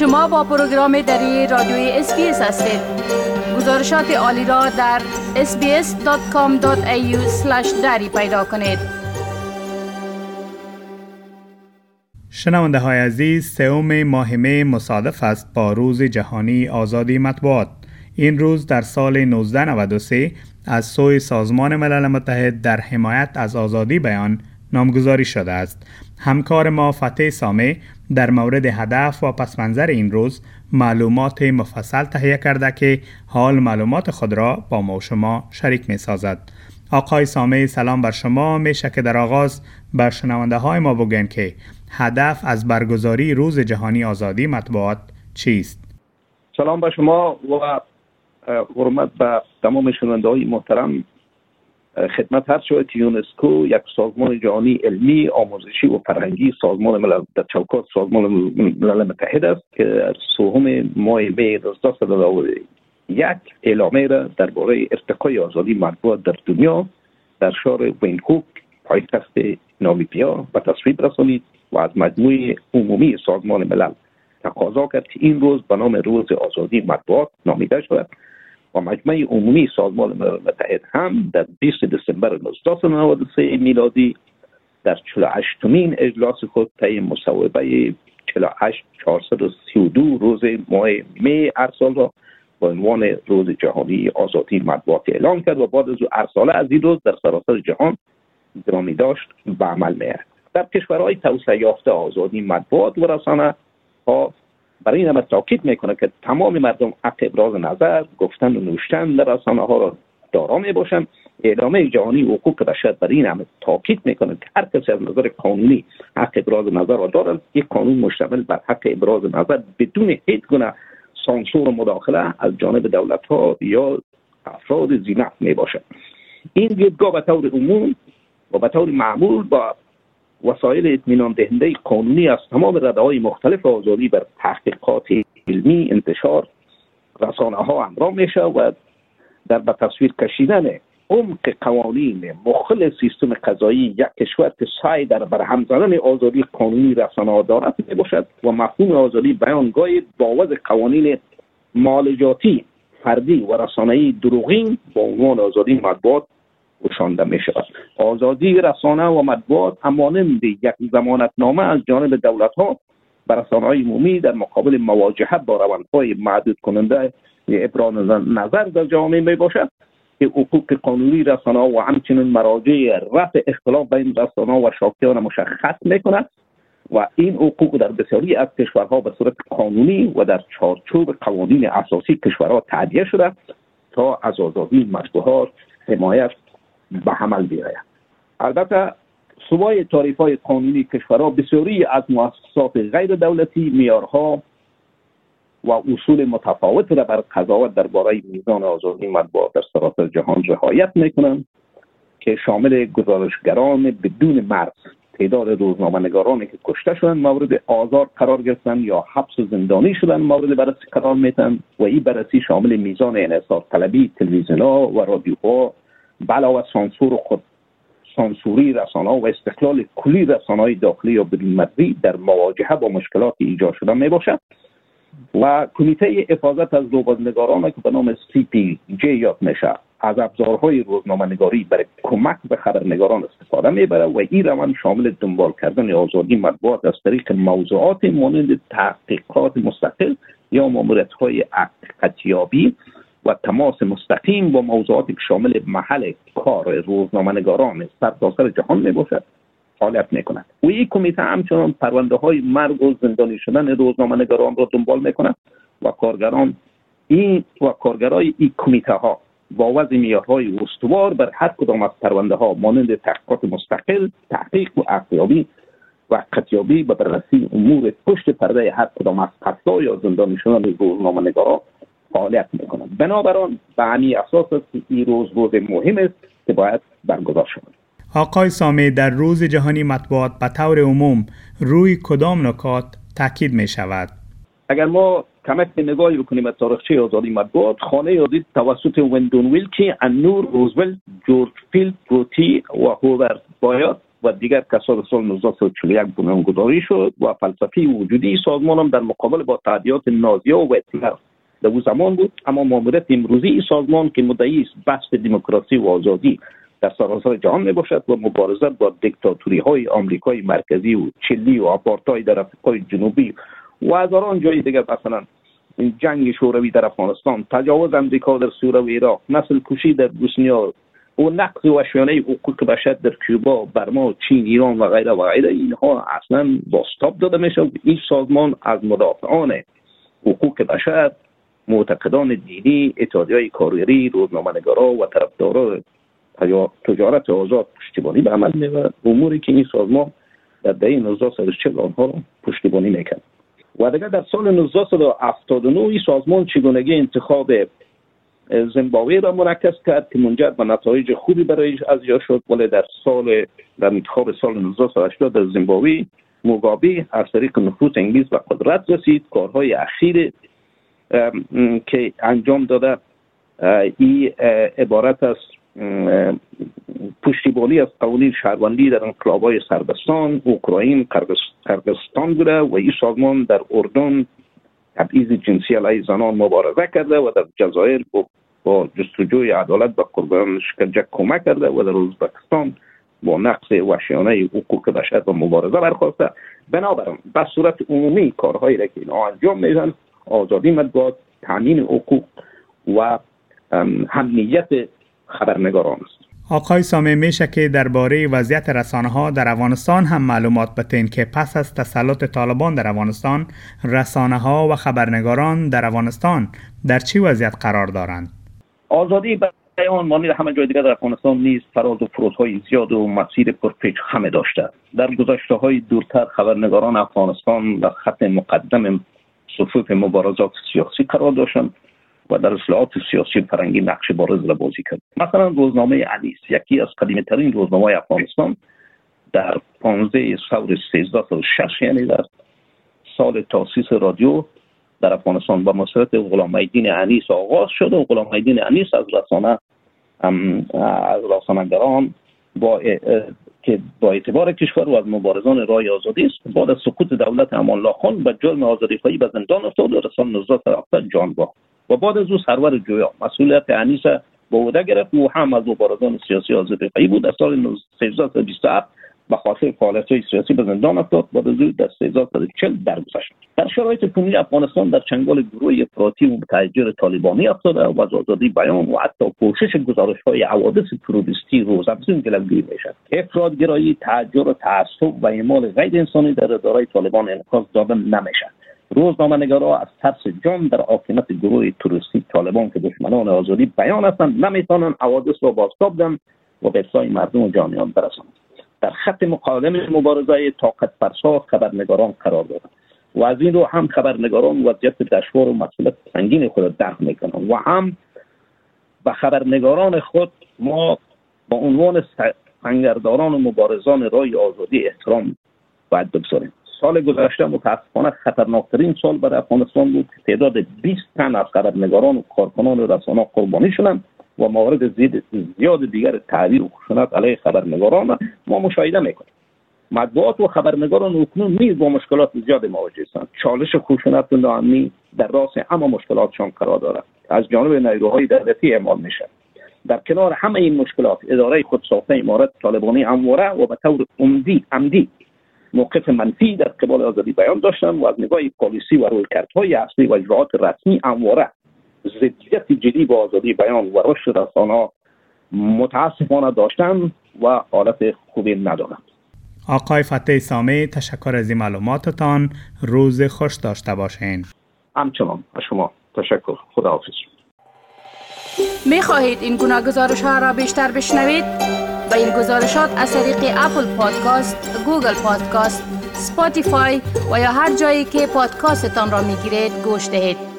شما با پروگرام دری رادیوی SBS هستید. گزارشات عالی را در sbs.com.au دری پیدا کنید. شنونده های عزیز سوم ماه مه مصادف است با روز جهانی آزادی مطبوعات. این روز در سال 1993 از سوی سازمان ملل متحد در حمایت از آزادی بیان نامگذاری شده است. همکار ما فتح سامه در مورد هدف و پسمنظر این روز معلومات مفصل تهیه کرده که حال معلومات خود را با ما شما شریک می سازد. آقای سامه سلام بر شما میشه که در آغاز بر شنونده های ما بگن که هدف از برگزاری روز جهانی آزادی مطبوعات چیست؟ سلام بر شما و حرمت به تمام شنونده های محترم خدمت هست شود یونسکو یک سازمان جهانی علمی آموزشی و فرهنگی سازمان ملل در چوکات سازمان ملل متحد است که سوم ماه می 1991 یک اعلامیه را درباره ارتقای آزادی مطبوعات در دنیا در شهر وینکوک پایتخت نامیبیا به تصویب رسانید و از مجموعه عمومی سازمان ملل تقاضا کرد که این روز به نام روز آزادی مطبوعات نامیده شود. و مجمع عمومی سازمان ملل متحد هم در 20 دسامبر 1993 میلادی در 48 مین اجلاس خود طی مصوبه 48 432 روز ماه می هر سال را با عنوان روز جهانی آزادی مطبوعات اعلام کرد و بعد از ارساله از این روز در سراسر جهان گرامی داشت به عمل میاد در کشورهای توسعه یافته آزادی مطبوعات و رسانه ها برای این تاکید می‌کنه که تمام مردم حق ابراز نظر گفتن و نوشتن در رسانه ها را دارا می باشند اعلامه جهانی حقوق بشر برای این همه تاکید می‌کنه که هر کسی از نظر قانونی حق ابراز نظر را دارد یک قانون مشتمل بر حق ابراز نظر بدون هیچ گونه سانسور و مداخله از جانب دولت ها یا افراد زینت می باشد این دیدگاه به طور عموم و به طور معمول با وسایل اطمینان دهنده قانونی از تمام رده های مختلف آزادی بر تحقیقات علمی انتشار رسانه ها همراه میشه و در به تصویر کشیدن عمق قوانین مخل سیستم قضایی یک کشور که سعی در برهم زدن آزادی قانونی رسانه دارد می باشد و مفهوم آزادی بیانگاه با قوانین مالجاتی فردی و رسانه‌ای دروغین با عنوان آزادی مطبوعات گشانده می شود آزادی رسانه و مطبوعات همانند یک نامه از جانب دولت ها بر رسانه های عمومی در مقابل مواجهه با روندهای معدود کننده ابراز نظر در جامعه می باشد که حقوق قانونی رسانه و همچنین مراجع رفع اختلاف بین رسانه و شاکیان مشخص می کند و این حقوق در بسیاری از کشورها به صورت قانونی و در چارچوب قوانین اساسی کشورها تعدیه شده تا از آزادی مطبوعات حمایت به عمل بیاید. البته سوای تعریف های قانونی کشورها بسیاری از مؤسسات غیر دولتی میارها و اصول متفاوت را بر قضاوت درباره میزان آزادی مطبوعات در سراسر جهان رعایت می‌کنند که شامل گزارشگران بدون مرز تعداد روزنامه نگارانی که کشته شدن مورد آزار قرار گرفتن یا حبس و زندانی شدن مورد بررسی قرار میتن و این بررسی شامل میزان انحصار طلبی تلویزیون و رادیوها علاوه سانسور خود. سانسوری رسانه و استقلال کلی رسانه های داخلی یا بدون مرزی در مواجهه با مشکلات ایجاد شده می باشد و کمیته حفاظت از روزنگاران که به نام جی یاد میشه از ابزارهای روزنامه نگاری برای کمک به خبرنگاران استفاده می‌بره و این روند شامل دنبال کردن آزادی مطبوعات از طریق موضوعات مانند تحقیقات مستقل یا ماموریت های حقیقتیابی و تماس مستقیم با موضوعاتی که شامل محل کار روزنامه نگاران سرتاسر جهان می باشد فعالیت می و این کمیته همچنان پرونده های مرگ و زندانی شدن روزنامه نگاران را دنبال می کند و کارگران این و کارگرای این کمیته ها با وضع میارهای استوار بر هر کدام از پرونده ها مانند تحقیقات مستقل تحقیق و ارزیابی و قطیابی به بررسی امور پشت پرده هر کدام از قتلا یا زندانی شدن روزنامه نگاران فعالیت می‌کنند بنابراین به همین اساس است که این روز روز مهم است که باید برگزار شود. آقای سامی در روز جهانی مطبوعات به طور عموم روی کدام نکات تاکید می شود اگر ما یک نگاهی بکنیم به تاریخچه آزادی مطبوعات خانه آزادی توسط وندل ویلکی النور روزولت جورج فیلد روتی و هوورد باید و دیگر کسان سال 1941 بنیانگذاری شد و فلسفه وجودی سازمان هم در مقابل با تعدیات نازی و هتلر در زمان بود. اما ماموریت امروزی این سازمان که مدعی است بحث دموکراسی و آزادی در سراسر جهان می باشد و مبارزه با دیکتاتوری های آمریکای مرکزی و چلی و آپارتای در افریقای جنوبی و هزاران جای دیگر مثلا جنگ شوروی در افغانستان تجاوز امریکا در سوره و عراق نسل کشی در بوسنیا و نقض وحشیانه حقوق بشر در کوبا برما چین ایران و غیره و غیره. اینها اصلا باستاب داده میشه این سازمان از مدافعان حقوق بشر معتقدان دینی اتحادیه کارگری روزنامه‌نگارا و طرفدارا تجارت آزاد پشتیبانی به عمل می‌برد اموری که این سازمان در دهه 1940 آنها را پشتیبانی می‌کرد. و دیگر در سال 1979 این سازمان چگونگی انتخاب زمبابوه را مرکز کرد که منجر به نتایج خوبی برای از جا شد ولی در سال در انتخاب سال 1980 در زمبابوه موگابی از طریق نفوذ انگیز و قدرت رسید. کارهای اخیر که انجام داده این عبارت از پشتیبانی از قوانین شهروندی در انقلاب سربستان اوکراین قرقستان بوده و این سازمان در اردن تبعیض جنسی علیه زنان مبارزه کرده و در جزایر با جستجوی عدالت به قربان شکنجه کمک کرده و در ازبکستان با نقص وحشیانه حقوق بشر و مبارزه برخواسته. بنابراین به صورت عمومی کارهایی را که اینها انجام میدن آزادی مطبوعات تامین حقوق و همنیت خبرنگاران است. آقای سامه میشه که درباره وضعیت رسانه ها در افغانستان هم معلومات بتین که پس از تسلط طالبان در افغانستان رسانه ها و خبرنگاران در افغانستان در چی وضعیت قرار دارند؟ آزادی بیان مانند همه جای دیگر در افغانستان نیز فراز و فرودهای زیاد و مسیر پرپیچ همه داشته. در گذشته های دورتر خبرنگاران افغانستان و خط مقدم صفوف مبارزات سیاسی قرار داشتند و در اصلاحات سیاسی فرنگی نقش بارز را بازی کرد. مثلا روزنامه انیس یکی از قدیمی ترین روزنامه افغانستان در 15 سور 1306 یعنی در سال تاسیس رادیو در افغانستان. با مسئلت غلام انیس آغاز شد و غلام انیس از رسانه از رسانه‌گران با که با اعتبار کشور و از مبارزان رای آزادی است بعد از سقوط دولت امان خان به جرم آزادی خواهی به زندان افتاد و رسان 1970 جان باخت. و بعد از او سرور جویا مسئولیت انیس با عهده گرفت و هم از مبارزان سیاسی آزادی خواهی بود. در سال 1327 به خاطر فعالیت سیاسی به زندان افتاد بعد از او در 1340 درگذشت. در شرایط کنونی افغانستان در چنگال گروه افراطی و متحجر طالبانی افتاده و از آزادی بیان و حتی پوشش گزارش های حوادث تروریستی روزافزون گلوگیری می‌شد افرادگرایی تحجر و تعصب و اعمال غیر انسانی در اداره طالبان انعکاس داده نمی‌شد روزنامه نگارا از ترس جان در عاقبت گروه توریستی طالبان که دشمنان آزادی بیان هستند نمی‌توانند حوادث را بازتاب و به مردم و جانیان برسانند. در خط مقاوم مبارزه طاقت فرسا خبرنگاران قرار دارند و از این رو هم خبرنگاران وضعیت دشوار و مسئولیت سنگین خود درک می‌کنند. و هم به خبرنگاران خود ما با عنوان سنگرداران و مبارزان رای آزادی احترام باید بگذاریم. سال گذشته متاسفانه خطرناکترین سال برای افغانستان بود که تعداد 20 تن از خبرنگاران و کارکنان رسانه قربانی شدند. و موارد زیاد, زیاد دیگر تعبیر و خشونت علیه خبرنگاران ما مشاهده می‌کنیم. مطبوعات و خبرنگاران اکنون نیز با مشکلات زیاد مواجه هستند. چالش خشونت و ناامنی در راس اما مشکلاتشان قرار دارد. از جانب نیروهای دولتی اعمال می‌شد در کنار همه این مشکلات اداره خودساخته امارت طالبانی همواره و به طور عمدی عمدی موقف منفی در قبال آزادی بیان داشتن و از نگاه پالیسی و رویکردهای اصلی و اجراعات رسمی همواره ضدیت جدی با آزادی بیان و رشد رسانه متاسفانه داشتن و حالت خوبی ندارند آقای فتح سامه تشکر از این معلوماتتان. روز خوش داشته باشین. همچنان از شما تشکر. خداحافظ. می خواهید این گونه گزارش ها را بیشتر بشنوید؟ با این گزارشات از طریق Apple Podcast، Google Podcast، Spotify و یا هر جایی که پادکاستتان را می گیرید گوش دهید.